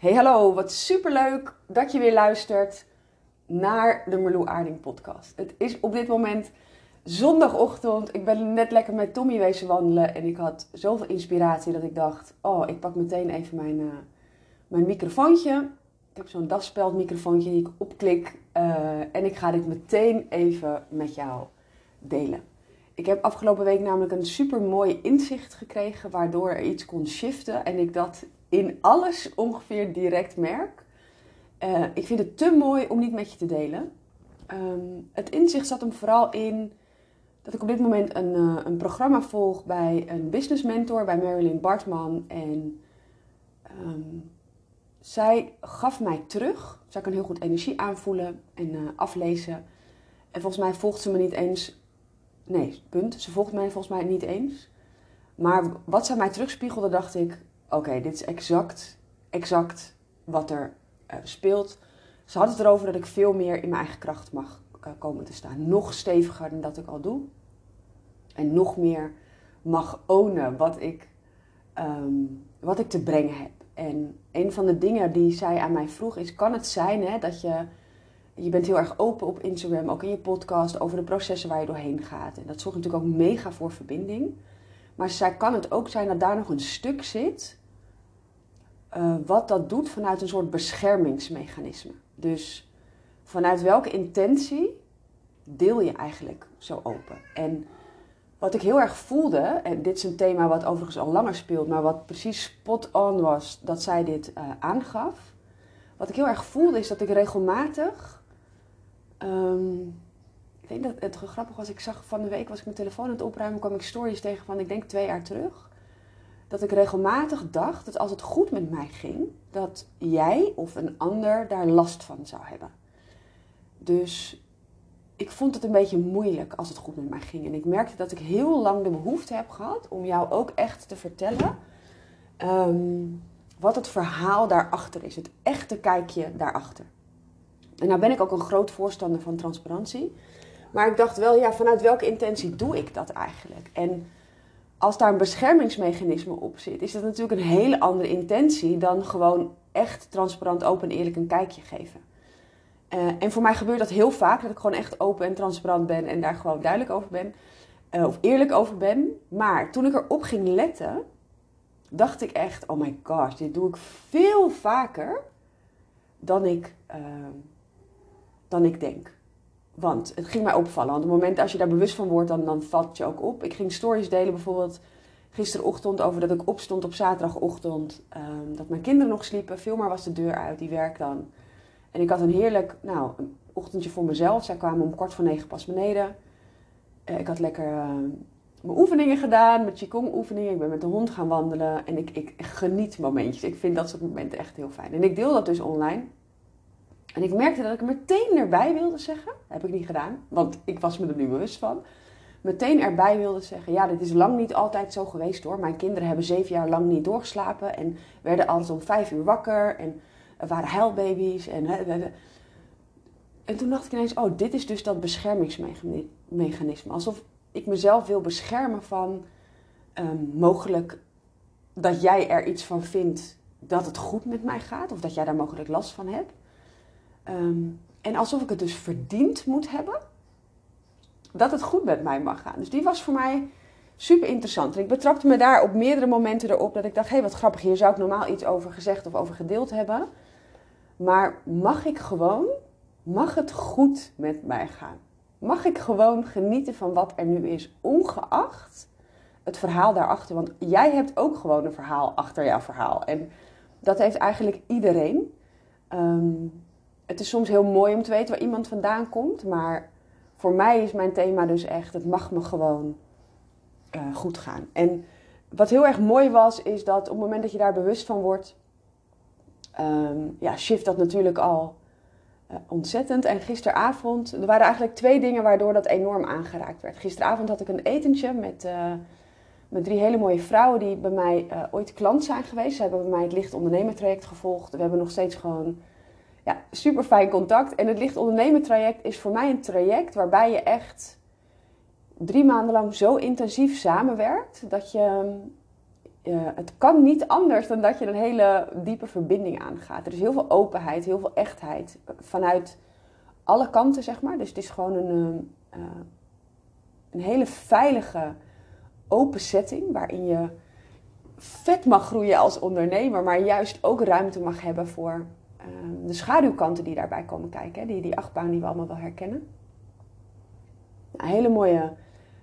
Hey hallo, wat superleuk dat je weer luistert naar de Marlou Aarding podcast. Het is op dit moment zondagochtend. Ik ben net lekker met Tommy wezen wandelen en ik had zoveel inspiratie dat ik dacht, oh, ik pak meteen even mijn, uh, mijn microfoontje. Ik heb zo'n daspeld microfoontje die ik opklik uh, en ik ga dit meteen even met jou delen. Ik heb afgelopen week namelijk een super mooi inzicht gekregen waardoor er iets kon shiften en ik dat in alles ongeveer direct merk. Uh, ik vind het te mooi om niet met je te delen. Um, het inzicht zat hem vooral in dat ik op dit moment een, uh, een programma volg bij een business mentor, bij Marilyn Bartman. En um, zij gaf mij terug. Zij kan heel goed energie aanvoelen en uh, aflezen. En volgens mij volgt ze me niet eens. Nee, punt. Ze volgt mij volgens mij niet eens. Maar wat zij mij terugspiegelde, dacht ik: oké, dit is exact, exact wat er uh, speelt. Ze had het erover dat ik veel meer in mijn eigen kracht mag komen te staan. Nog steviger dan dat ik al doe. En nog meer mag ownen wat ik, um, wat ik te brengen heb. En een van de dingen die zij aan mij vroeg is: kan het zijn hè, dat je. Je bent heel erg open op Instagram, ook in je podcast, over de processen waar je doorheen gaat. En dat zorgt natuurlijk ook mega voor verbinding. Maar zij kan het ook zijn dat daar nog een stuk zit uh, wat dat doet vanuit een soort beschermingsmechanisme. Dus vanuit welke intentie deel je eigenlijk zo open? En wat ik heel erg voelde, en dit is een thema wat overigens al langer speelt, maar wat precies spot on was dat zij dit uh, aangaf. Wat ik heel erg voelde is dat ik regelmatig. Um, ik denk dat het grappig was, ik zag van de week was ik mijn telefoon aan het opruimen, kwam ik stories tegen van ik denk twee jaar terug dat ik regelmatig dacht dat als het goed met mij ging, dat jij of een ander daar last van zou hebben. Dus ik vond het een beetje moeilijk als het goed met mij ging. En ik merkte dat ik heel lang de behoefte heb gehad om jou ook echt te vertellen um, wat het verhaal daarachter is. Het echte kijkje daarachter. En nou ben ik ook een groot voorstander van transparantie. Maar ik dacht wel, ja, vanuit welke intentie doe ik dat eigenlijk? En als daar een beschermingsmechanisme op zit, is dat natuurlijk een hele andere intentie dan gewoon echt transparant, open en eerlijk een kijkje geven. Uh, en voor mij gebeurt dat heel vaak, dat ik gewoon echt open en transparant ben en daar gewoon duidelijk over ben, uh, of eerlijk over ben. Maar toen ik erop ging letten, dacht ik echt, oh my gosh, dit doe ik veel vaker dan ik, uh, dan ik denk. Want het ging mij opvallen. Want op het moment als je daar bewust van wordt, dan, dan valt je ook op. Ik ging stories delen bijvoorbeeld gisterochtend over dat ik opstond op zaterdagochtend. Um, dat mijn kinderen nog sliepen. Veel maar was de deur uit, die werk dan. En ik had een heerlijk nou, een ochtendje voor mezelf. Zij kwamen om kwart voor negen pas beneden. Uh, ik had lekker uh, mijn oefeningen gedaan, mijn Qigong oefeningen. Ik ben met de hond gaan wandelen. En ik, ik geniet momentjes. Ik vind dat soort momenten echt heel fijn. En ik deel dat dus online. En ik merkte dat ik meteen erbij wilde zeggen. Heb ik niet gedaan, want ik was me er nu bewust van. Meteen erbij wilde zeggen: Ja, dit is lang niet altijd zo geweest hoor. Mijn kinderen hebben zeven jaar lang niet doorgeslapen. En werden altijd om vijf uur wakker. En er waren huilbaby's. En, en toen dacht ik ineens: Oh, dit is dus dat beschermingsmechanisme. Alsof ik mezelf wil beschermen van um, mogelijk dat jij er iets van vindt dat het goed met mij gaat. Of dat jij daar mogelijk last van hebt. Um, en alsof ik het dus verdiend moet hebben dat het goed met mij mag gaan. Dus die was voor mij super interessant. En ik betrapte me daar op meerdere momenten erop dat ik dacht: hé, hey, wat grappig, hier zou ik normaal iets over gezegd of over gedeeld hebben. Maar mag ik gewoon, mag het goed met mij gaan? Mag ik gewoon genieten van wat er nu is, ongeacht het verhaal daarachter? Want jij hebt ook gewoon een verhaal achter jouw verhaal. En dat heeft eigenlijk iedereen. Um, het is soms heel mooi om te weten waar iemand vandaan komt. Maar voor mij is mijn thema dus echt: het mag me gewoon uh, goed gaan. En wat heel erg mooi was, is dat op het moment dat je daar bewust van wordt, um, ja, shift dat natuurlijk al uh, ontzettend. En gisteravond, er waren eigenlijk twee dingen waardoor dat enorm aangeraakt werd. Gisteravond had ik een etentje met, uh, met drie hele mooie vrouwen die bij mij ooit klant zijn geweest. Ze hebben bij mij het licht ondernemertraject gevolgd. We hebben nog steeds gewoon ja, super fijn contact. En het Licht Ondernemen traject is voor mij een traject waarbij je echt drie maanden lang zo intensief samenwerkt dat je het kan niet anders dan dat je een hele diepe verbinding aangaat. Er is heel veel openheid, heel veel echtheid vanuit alle kanten, zeg maar. Dus het is gewoon een, uh, een hele veilige, open setting waarin je vet mag groeien als ondernemer, maar juist ook ruimte mag hebben voor ehm, de schaduwkanten die daarbij komen kijken. Hè? Die, die achtbaan die we allemaal wel herkennen. Een hele mooie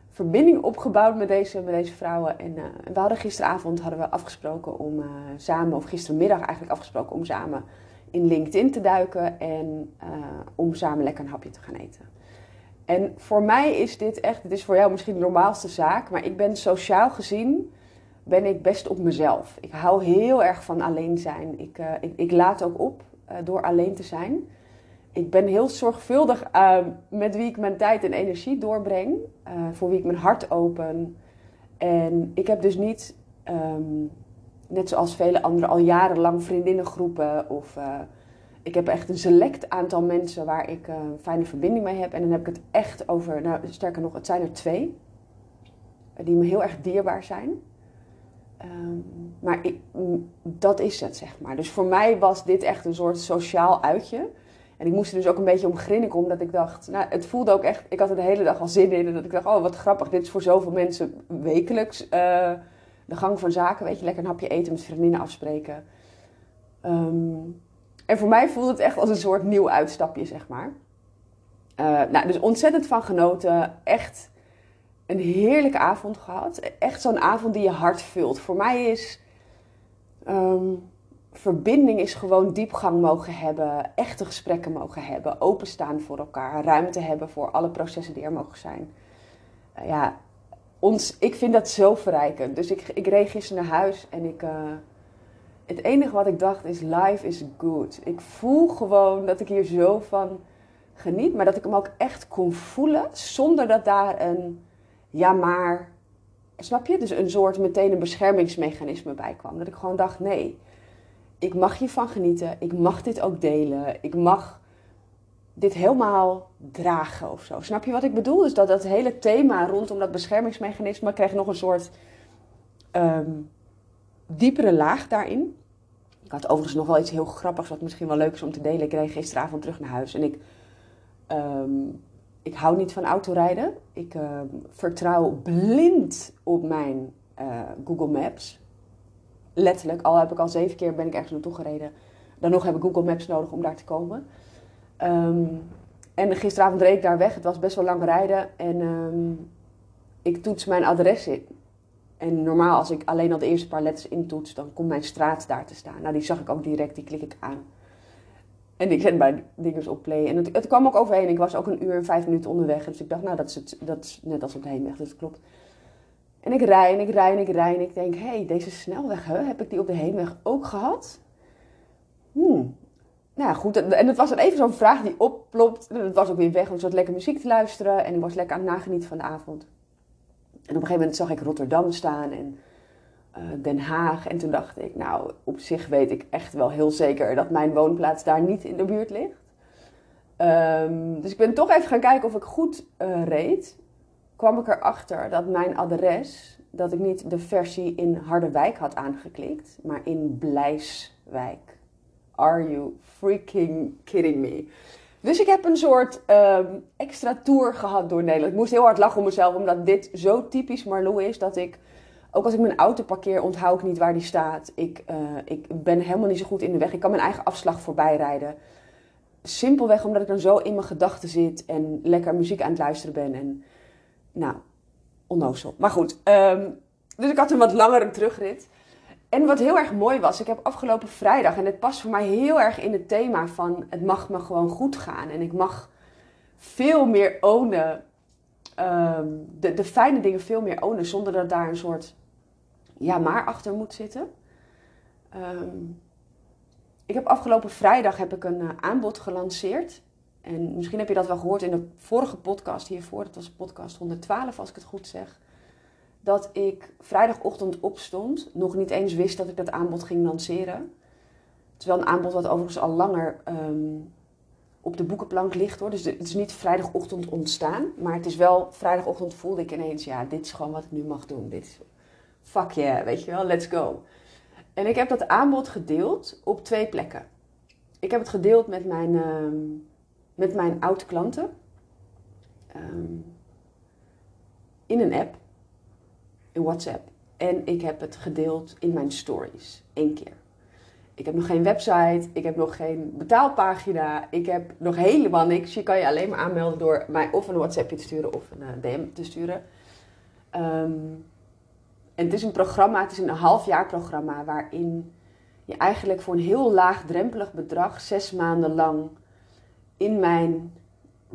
verbinding opgebouwd met deze, met deze vrouwen. En uh, we hadden gisteravond hadden we afgesproken om uh, samen, of gistermiddag eigenlijk afgesproken om samen in LinkedIn te duiken en uh, om samen lekker een hapje te gaan eten. En voor mij is dit echt, het is voor jou misschien de normaalste zaak, maar ik ben sociaal gezien, ben ik best op mezelf. Ik hou heel erg van alleen zijn. Ik, ik, ik laat ook op door alleen te zijn ik ben heel zorgvuldig uh, met wie ik mijn tijd en energie doorbreng. Uh, voor wie ik mijn hart open. En ik heb dus niet, um, net zoals vele anderen, al jarenlang vriendinnengroepen. Of ik heb echt een select aantal mensen waar ik een fijne verbinding mee heb. En dan heb ik het echt over, nou sterker nog, het zijn er twee. Die me heel erg dierbaar zijn. Um, maar ik, dat is het, zeg maar. Dus voor mij was dit echt een soort sociaal uitje. En ik moest er dus ook een beetje om grinniken, omdat ik dacht, nou, het voelde ook echt, ik had er de hele dag al zin in. En dat ik dacht, oh wat grappig, dit is voor zoveel mensen wekelijks uh, de gang van zaken. Weet je, lekker een hapje eten met vriendinnen afspreken. Um, en voor mij voelde het echt als een soort nieuw uitstapje, zeg maar. Uh, nou, dus ontzettend van genoten. Echt een heerlijke avond gehad. Echt zo'n avond die je hart vult. Voor mij is... Um, verbinding is gewoon diepgang mogen hebben, echte gesprekken mogen hebben, openstaan voor elkaar, ruimte hebben voor alle processen die er mogen zijn. Uh, ja, ons, ik vind dat zo verrijkend. Dus ik, ik reed gisteren naar huis en ik, uh, het enige wat ik dacht is life is good. Ik voel gewoon dat ik hier zo van geniet, maar dat ik hem ook echt kon voelen zonder dat daar een ja maar, snap je? Dus een soort meteen een beschermingsmechanisme bij kwam. Dat ik gewoon dacht nee ik mag hiervan genieten. Ik mag dit ook delen. Ik mag dit helemaal dragen of zo. Snap je wat ik bedoel? Dus dat dat hele thema rondom dat beschermingsmechanisme kreeg nog een soort um, diepere laag daarin. Ik had overigens nog wel iets heel grappigs wat misschien wel leuk is om te delen. Ik reed gisteravond terug naar huis en ik, um, ik hou niet van autorijden. Ik um, vertrouw blind op mijn uh, Google Maps letterlijk, al heb ik al zeven keer ben ik ergens naartoe gereden. Dan nog heb ik Google Maps nodig om daar te komen. Um, en gisteravond reed ik daar weg. Het was best wel lang rijden. En um, ik toets mijn adres in. En normaal als ik alleen al de eerste paar letters intoets, dan komt mijn straat daar te staan. Nou, die zag ik ook direct, die klik ik aan. En ik zet mijn dingen op play. En het, het, kwam ook overheen. Ik was ook een uur en vijf minuten onderweg. Dus ik dacht, nou, dat is, het, dat is net als op de heenweg, dus dat klopt. En ik rij en ik rij en ik rij en ik denk, hé, hey, deze snelweg, hè, heb ik die op de heenweg ook gehad? Hmm. Nou goed. En het was dan even zo'n vraag die opplopt. Het was ook weer weg, want ik zat lekker muziek te luisteren en ik was lekker aan het nagenieten van de avond. En op een gegeven moment zag ik Rotterdam staan en Den Haag. En toen dacht ik, nou, op zich weet ik echt wel heel zeker dat mijn woonplaats daar niet in de buurt ligt. Um, dus ik ben toch even gaan kijken of ik goed uh, reed kwam ik erachter dat mijn adres, dat ik niet de versie in Harderwijk had aangeklikt, maar in Blijswijk. Are you freaking kidding me? Dus ik heb een soort um, extra tour gehad door Nederland. Ik moest heel hard lachen om mezelf, omdat dit zo typisch Marlou is dat ik, ook als ik mijn auto parkeer, onthoud ik niet waar die staat. Ik, uh, ik ben helemaal niet zo goed in de weg. Ik kan mijn eigen afslag voorbij rijden. Simpelweg omdat ik dan zo in mijn gedachten zit en lekker muziek aan het luisteren ben. En nou, onnozel. Maar goed, um, dus ik had een wat langere terugrit. En wat heel erg mooi was, ik heb afgelopen vrijdag, en het past voor mij heel erg in het thema van het mag me gewoon goed gaan. En ik mag veel meer ownen, um, de, fijne dingen veel meer ownen, zonder dat daar een soort ja maar achter moet zitten. Um, ik heb afgelopen vrijdag heb ik een uh, aanbod gelanceerd. En misschien heb je dat wel gehoord in de vorige podcast hiervoor, dat was podcast 112 als ik het goed zeg. Dat ik vrijdagochtend opstond, nog niet eens wist dat ik dat aanbod ging lanceren. Wel een aanbod wat overigens al langer um, op de boekenplank ligt hoor. Dus het is niet vrijdagochtend ontstaan. Maar het is wel, vrijdagochtend voelde ik ineens, ja, dit is gewoon wat ik nu mag doen. Dit fuck yeah, weet je wel, let's go. En ik heb dat aanbod gedeeld op twee plekken. Ik heb het gedeeld met mijn, uh, met mijn oude klanten. Um, in een app, in WhatsApp. En ik heb het gedeeld in mijn stories, één keer. Ik heb nog geen website, ik heb nog geen betaalpagina, ik heb nog helemaal niks. Je kan je alleen maar aanmelden door mij of een WhatsAppje te sturen of een eh, DM te sturen. Um, en het is een programma, het is een halfjaarprogramma waarin je eigenlijk voor een heel laagdrempelig bedrag zes maanden lang in mijn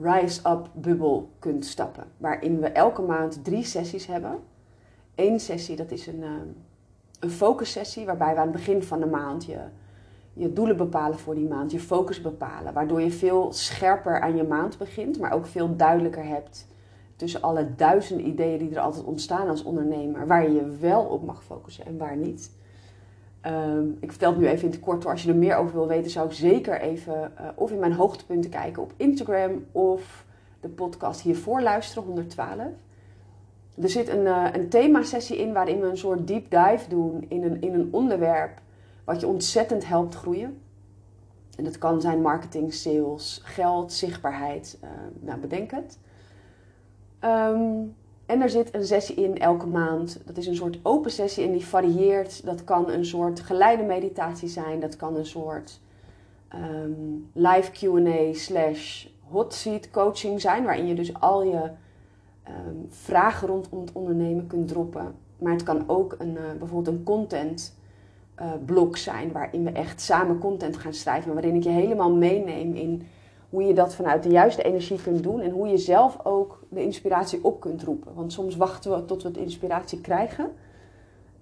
Rise Up bubbel kunt stappen. Waarin we elke maand drie sessies hebben. Eén sessie, dat is een, ehm, een focus sessie, waarbij we aan het begin van de maand je, je doelen bepalen voor die maand, je focus bepalen. Waardoor je veel scherper aan je maand begint, maar ook veel duidelijker hebt tussen alle duizenden ideeën die er altijd ontstaan als ondernemer, waar je je wel op mag focussen en waar niet. Ehm, ik vertel het nu even in het kort. Als je er meer over wil weten, zou ik zeker even uh, of in mijn hoogtepunten kijken op Instagram of de podcast hiervoor luisteren, 112. Er zit een, uh, een themasessie in waarin we een soort deep dive doen in een, in een onderwerp wat je ontzettend helpt groeien. En dat kan zijn marketing, sales, geld, zichtbaarheid. Uh, nou, bedenk het. Um, en er zit een sessie in elke maand. Dat is een soort open sessie en die varieert. Dat kan een soort geleide meditatie zijn. Dat kan een soort um, live QA slash hot seat coaching zijn. Waarin je dus al je um, vragen rondom het ondernemen kunt droppen. Maar het kan ook een, uh, bijvoorbeeld een content uh, zijn. Waarin we echt samen content gaan schrijven. Waarin ik je helemaal meeneem in hoe je dat vanuit de juiste energie kunt doen en hoe je zelf ook de inspiratie op kunt roepen. Want soms wachten we tot we de inspiratie krijgen.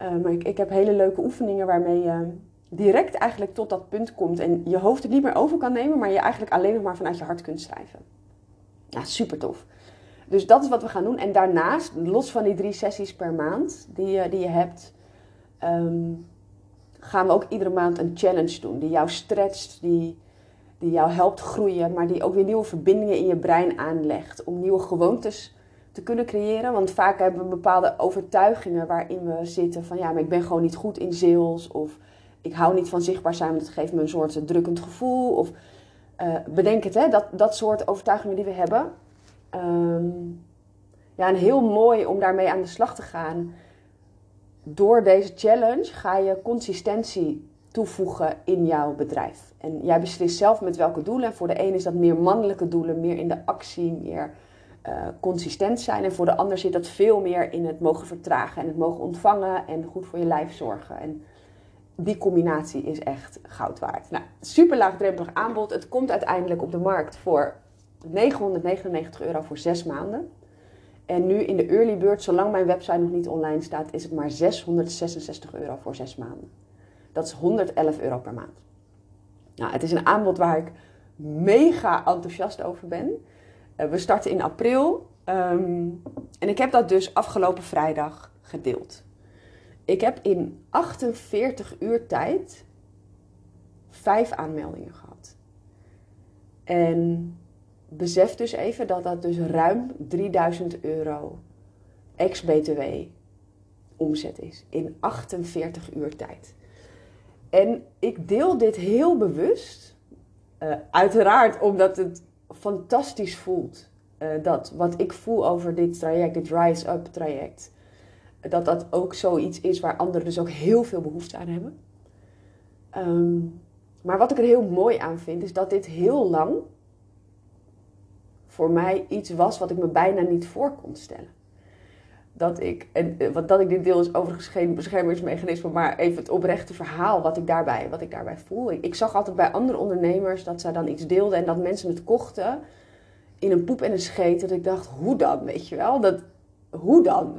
Uh, maar ik, ik, heb hele leuke oefeningen waarmee je direct eigenlijk tot dat punt komt en je hoofd het niet meer over kan nemen, maar je eigenlijk alleen nog maar vanuit je hart kunt schrijven. Ja, super tof. Dus dat is wat we gaan doen. En daarnaast, los van die drie sessies per maand die, die je hebt, um, gaan we ook iedere maand een challenge doen die jou stretcht, die die jou helpt groeien, maar die ook weer nieuwe verbindingen in je brein aanlegt om nieuwe gewoontes te kunnen creëren. Want vaak hebben we bepaalde overtuigingen waarin we zitten van ja, maar ik ben gewoon niet goed in sales of ik hou niet van zichtbaar zijn, want het geeft me een soort drukkend gevoel. Of uh, bedenk het, hè, dat, dat soort overtuigingen die we hebben. Um, ja, en heel mooi om daarmee aan de slag te gaan. Door deze challenge ga je consistentie toevoegen in jouw bedrijf. En jij beslist zelf met welke doelen. En voor de een is dat meer mannelijke doelen, meer in de actie, meer uh, consistent zijn. En voor de ander zit dat veel meer in het mogen vertragen en het mogen ontvangen en goed voor je lijf zorgen. En die combinatie is echt goud waard. Nou, super laagdrempelig aanbod. Het komt uiteindelijk op de markt voor 999 euro voor zes maanden. En nu in de early bird, zolang mijn website nog niet online staat, is het maar 666 euro voor zes maanden. Dat is 111 euro per maand. Nou, het is een aanbod waar ik mega enthousiast over ben. Uh, we starten in april. Um, en ik heb dat dus afgelopen vrijdag gedeeld. Ik heb in 48 uur tijd vijf aanmeldingen gehad. En besef dus even dat dat dus ruim 3000 euro ex-BTW omzet is in 48 uur tijd. En ik deel dit heel bewust. Uh, uiteraard omdat het fantastisch voelt. Uh, dat wat ik voel over dit traject, dit Rise Up traject. Dat dat ook zoiets is waar anderen dus ook heel veel behoefte aan hebben. Um, maar wat ik er heel mooi aan vind, is dat dit heel lang voor mij iets was wat ik me bijna niet voor kon stellen dat ik, en eh, wat dat ik dit deel is overigens geen beschermingsmechanisme, maar even het oprechte verhaal wat ik daarbij, wat ik daarbij voel. Ik, zag altijd bij andere ondernemers dat zij dan iets deelden en dat mensen het kochten in een poep en een scheet. Dat ik dacht, hoe dan, weet je wel? Dat, hoe dan?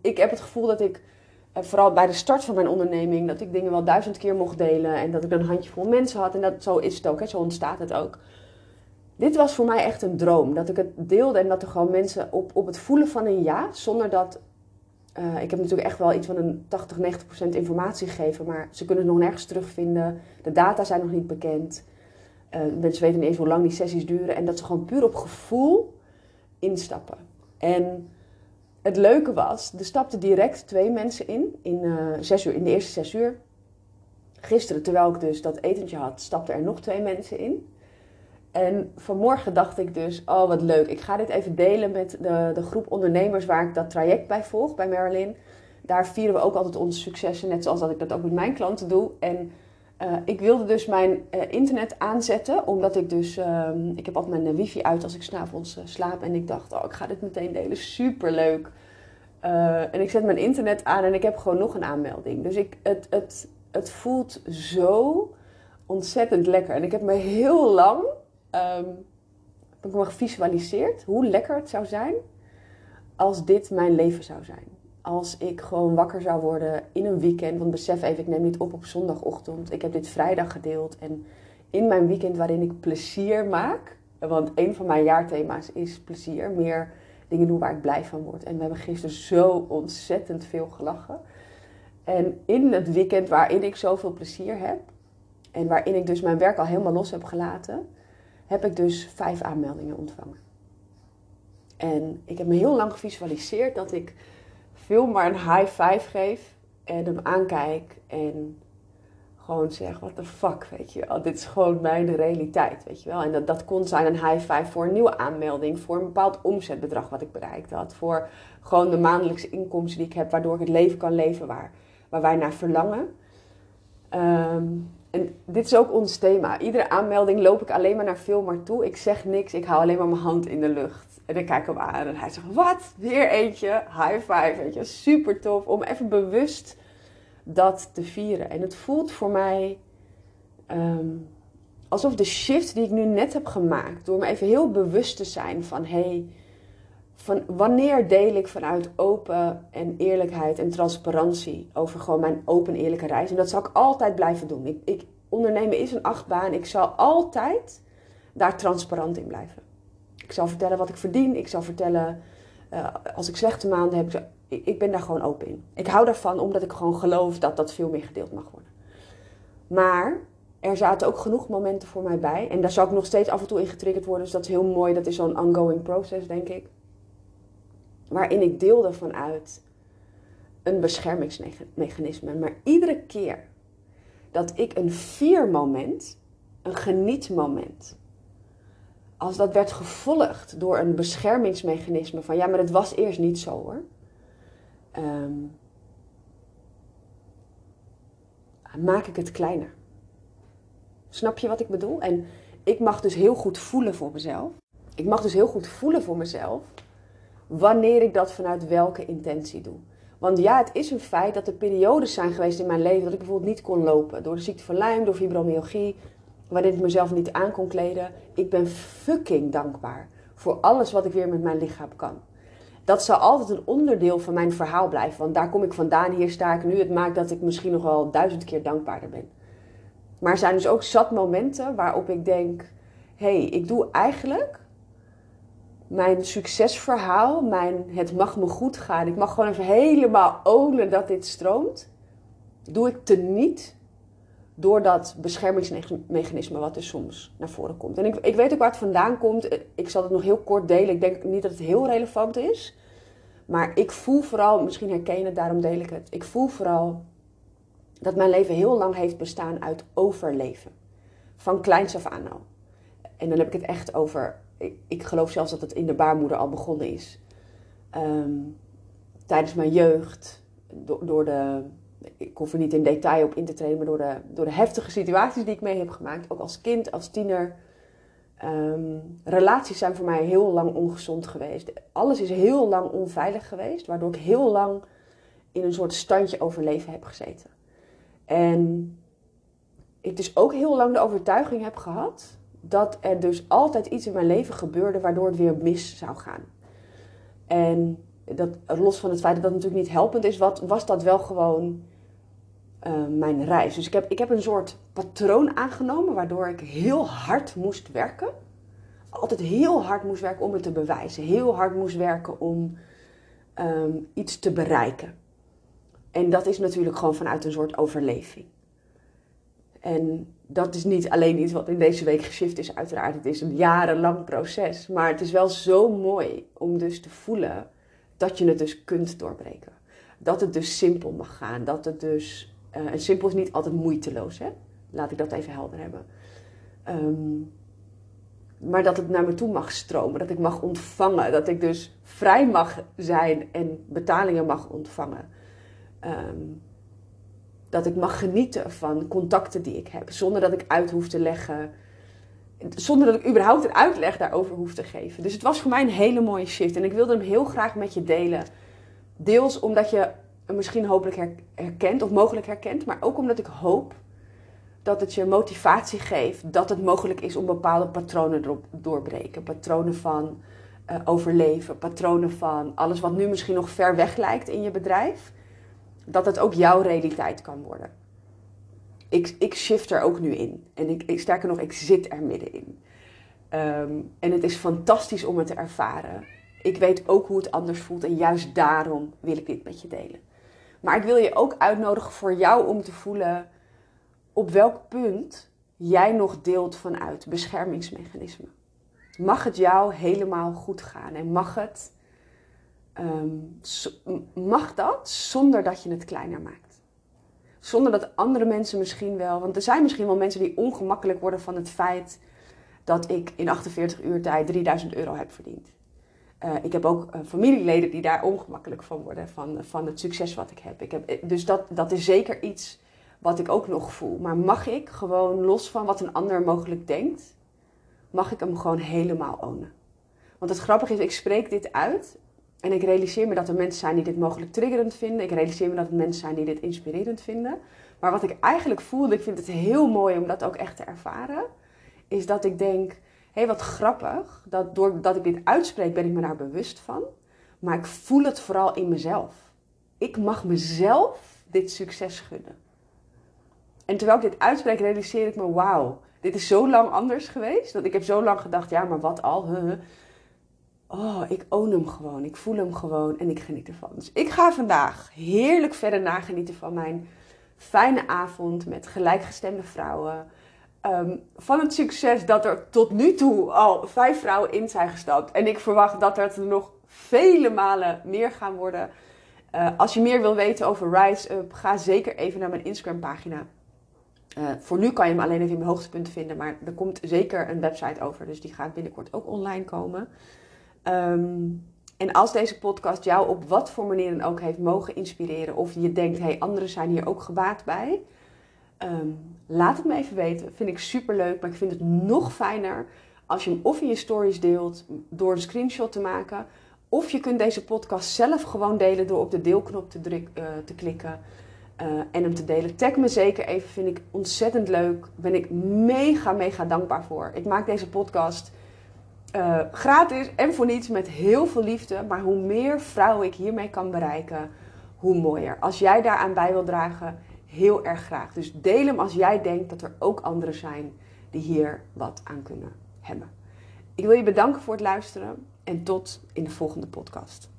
Ik heb het gevoel dat ik, eh, vooral bij de start van mijn onderneming, dat ik dingen wel duizend keer mocht delen en dat ik een handjevol mensen had. En dat, zo is het ook, hè? zo ontstaat het ook dit was voor mij echt een droom. Dat ik het deelde en dat er gewoon mensen op, op het voelen van een ja, zonder dat. Uh, ik heb natuurlijk echt wel iets van een 80, 90 procent informatie gegeven, maar ze kunnen het nog nergens terugvinden. De data zijn nog niet bekend. Uh, mensen weten niet eens hoe lang die sessies duren. En dat ze gewoon puur op gevoel instappen. En het leuke was, er stapten direct twee mensen in, in, uh, zes uur, in de eerste zes uur. Gisteren, terwijl ik dus dat etentje had, stapten er nog twee mensen in. En vanmorgen dacht ik dus, oh wat leuk, ik ga dit even delen met de, de groep ondernemers waar ik dat traject bij volg, bij Marilyn. Daar vieren we ook altijd onze successen, net zoals dat ik dat ook met mijn klanten doe. En uh, ik wilde dus mijn uh, internet aanzetten, omdat ik dus, uh, ik heb altijd mijn wifi uit als ik s'avonds slaap. En ik dacht, oh ik ga dit meteen delen, superleuk. en ik zet mijn internet aan en ik heb gewoon nog een aanmelding. Dus ik, het, het, het voelt zo ontzettend lekker. En ik heb me heel lang um, heb ik me gevisualiseerd hoe lekker het zou zijn als dit mijn leven zou zijn. Als ik gewoon wakker zou worden in een weekend. Want besef even, ik neem niet op op zondagochtend. Ik heb dit vrijdag gedeeld. En in mijn weekend waarin ik plezier maak. Want een van mijn jaarthema's is plezier. Meer dingen doen waar ik blij van word. En we hebben gisteren zo ontzettend veel gelachen. En in het weekend waarin ik zoveel plezier heb. En waarin ik dus mijn werk al helemaal los heb gelaten heb ik dus vijf aanmeldingen ontvangen. En ik heb me heel lang gevisualiseerd dat ik veel maar een high five geef en hem aankijk en gewoon zeg, what the fuck, weet je. Dit is gewoon mijn realiteit, weet je wel. En dat, dat kon zijn een high five voor een nieuwe aanmelding, voor een bepaald omzetbedrag wat ik bereikt had. Voor gewoon de maandelijkse inkomsten die ik heb, waardoor ik het leven kan leven waar, waar wij naar verlangen. Um, en dit is ook ons thema. Iedere aanmelding loop ik alleen maar naar Filmar toe. Ik zeg niks, ik hou alleen maar mijn hand in de lucht. En ik kijk hem aan en hij zegt, wat? Weer eentje, high five, weet je. Super tof om even bewust dat te vieren. En het voelt voor mij ehm, alsof de shift die ik nu net heb gemaakt... door me even heel bewust te zijn van... Hey, van wanneer deel ik vanuit open en eerlijkheid en transparantie over gewoon mijn open eerlijke reis. En dat zal ik altijd blijven doen. Ik, ik, ondernemen is een achtbaan. Ik zal altijd daar transparant in blijven. Ik zal vertellen wat ik verdien. Ik zal vertellen uh, als ik slechte maanden heb. Ik, ik ben daar gewoon open in. Ik hou daarvan omdat ik gewoon geloof dat dat veel meer gedeeld mag worden. Maar er zaten ook genoeg momenten voor mij bij. En daar zal ik nog steeds af en toe in getriggerd worden. Dus dat is heel mooi. Dat is zo'n ongoing process, denk ik waarin ik deelde vanuit een beschermingsmechanisme. Maar iedere keer dat ik een viermoment, een genietmoment, als dat werd gevolgd door een beschermingsmechanisme van ja, maar het was eerst niet zo hoor. Ehm, maak ik het kleiner. Snap je wat ik bedoel? En ik mag dus heel goed voelen voor mezelf. Ik mag dus heel goed voelen voor mezelf wanneer ik dat vanuit welke intentie doe. Want ja, het is een feit dat er periodes zijn geweest in mijn leven dat ik bijvoorbeeld niet kon lopen. Door de ziekte van Lyme, door fibromyalgie, waarin ik mezelf niet aan kon kleden. Ik ben fucking dankbaar voor alles wat ik weer met mijn lichaam kan. Dat zal altijd een onderdeel van mijn verhaal blijven. Want daar kom ik vandaan, hier sta ik nu. Het maakt dat ik misschien nog wel duizend keer dankbaarder ben. Maar er zijn dus ook zat momenten waarop ik denk: hé, hey, ik doe eigenlijk mijn succesverhaal, mijn het mag me goed gaan. Ik mag gewoon even helemaal ownen dat dit stroomt. Doe ik teniet door dat beschermingsmechanisme wat er soms naar voren komt. En ik, ik weet ook waar het vandaan komt. Ik zal het nog heel kort delen. Ik denk niet dat het heel relevant is. Maar ik voel vooral, misschien herken je het, daarom deel ik het. Ik voel vooral dat mijn leven heel lang heeft bestaan uit overleven. Van kleins af aan al. En dan heb ik het echt over ik, geloof zelfs dat het in de baarmoeder al begonnen is. Ehm, tijdens mijn jeugd, door, de, ik hoef er niet in detail op in te treden, maar door de, door de heftige situaties die ik mee heb gemaakt, ook als kind, als tiener. Um, relaties zijn voor mij heel lang ongezond geweest. Alles is heel lang onveilig geweest, waardoor ik heel lang in een soort standje overleven heb gezeten. En ik dus ook heel lang de overtuiging heb gehad dat er dus altijd iets in mijn leven gebeurde waardoor het weer mis zou gaan. En dat, los van het feit dat dat natuurlijk niet helpend is, wat, was dat wel gewoon uh, mijn reis. Dus ik heb, ik heb een soort patroon aangenomen waardoor ik heel hard moest werken. Altijd heel hard moest werken om het te bewijzen. Heel hard moest werken om um, iets te bereiken. En dat is natuurlijk gewoon vanuit een soort overleving. En dat is niet alleen iets wat in deze week geshift is, uiteraard. Het is een jarenlang proces. Maar het is wel zo mooi om dus te voelen dat je het dus kunt doorbreken. Dat het dus simpel mag gaan. Dat het dus. Uh, en simpel is niet altijd moeiteloos, hè? Laat ik dat even helder hebben. Um, maar dat het naar me toe mag stromen. Dat ik mag ontvangen. Dat ik dus vrij mag zijn en betalingen mag ontvangen. Um, dat ik mag genieten van contacten die ik heb. Zonder dat ik uit hoef te leggen. Zonder dat ik überhaupt een uitleg daarover hoef te geven. Dus het was voor mij een hele mooie shift. En ik wilde hem heel graag met je delen. Deels omdat je hem misschien hopelijk herkent of mogelijk herkent. Maar ook omdat ik hoop dat het je motivatie geeft. Dat het mogelijk is om bepaalde patronen door, doorbreken. Patronen van uh, overleven. Patronen van alles wat nu misschien nog ver weg lijkt in je bedrijf dat het ook jouw realiteit kan worden. Ik, ik shift er ook nu in. En ik, ik sterker nog, ik zit er middenin. Um, en het is fantastisch om het te ervaren. Ik weet ook hoe het anders voelt en juist daarom wil ik dit met je delen. Maar ik wil je ook uitnodigen voor jou om te voelen op welk punt jij nog deelt vanuit beschermingsmechanismen. Mag het jou helemaal goed gaan en mag het um, mag dat zonder dat je het kleiner maakt. Zonder dat andere mensen misschien wel, want er zijn misschien wel mensen die ongemakkelijk worden van het feit dat ik in 48 uur tijd 3000 euro heb verdiend. Uh, ik heb ook uh, familieleden die daar ongemakkelijk van worden, van, van het succes wat ik heb. Ik heb eh, dus dat, dat is zeker iets wat ik ook nog voel. Maar mag ik gewoon, los van wat een ander mogelijk denkt, mag ik hem gewoon helemaal ownen? Want het grappige is, ik spreek dit uit en ik realiseer me dat er mensen zijn die dit mogelijk triggerend vinden. Ik realiseer me dat er mensen zijn die dit inspirerend vinden. Maar wat ik eigenlijk voelde, ik vind het heel mooi om dat ook echt te ervaren, is dat ik denk: hé, hey, wat grappig. Dat doordat ik dit uitspreek, ben ik me daar bewust van. Maar ik voel het vooral in mezelf. Ik mag mezelf dit succes gunnen. En terwijl ik dit uitspreek, realiseer ik me: wauw, dit is zo lang anders geweest. Dat ik heb zo lang gedacht: ja, maar wat al? Oh, ik own hem gewoon. Ik voel hem gewoon en ik geniet ervan. Dus ik ga vandaag heerlijk verder nagenieten van mijn fijne avond met gelijkgestemde vrouwen. Ehm, van het succes dat er tot nu toe al vijf vrouwen in zijn gestapt. En ik verwacht dat er nog vele malen meer gaan worden. Uh, als je meer wil weten over Rise Up, ga zeker even naar mijn Instagram pagina. Uh, voor nu kan je hem alleen even in mijn hoogtepunten vinden, maar er komt zeker een website over. Dus die gaat binnenkort ook online komen. Um, en als deze podcast jou op wat voor manier dan ook heeft mogen inspireren, of je denkt, hé, hey, anderen zijn hier ook gebaat bij, um, laat het me even weten. Vind ik super leuk, maar ik vind het nog fijner als je hem of in je stories deelt door een screenshot te maken, of je kunt deze podcast zelf gewoon delen door op de deelknop te, druk, uh, te klikken. Uh, en hem te delen. Tag me zeker even, vind ik ontzettend leuk. Ben ik mega, mega dankbaar voor. Ik maak deze podcast uh, gratis en voor niets met heel veel liefde. Maar hoe meer vrouwen ik hiermee kan bereiken, hoe mooier. Als jij daaraan bij wil dragen, heel erg graag. Dus deel hem als jij denkt dat er ook anderen zijn die hier wat aan kunnen hebben. Ik wil je bedanken voor het luisteren en tot in de volgende podcast.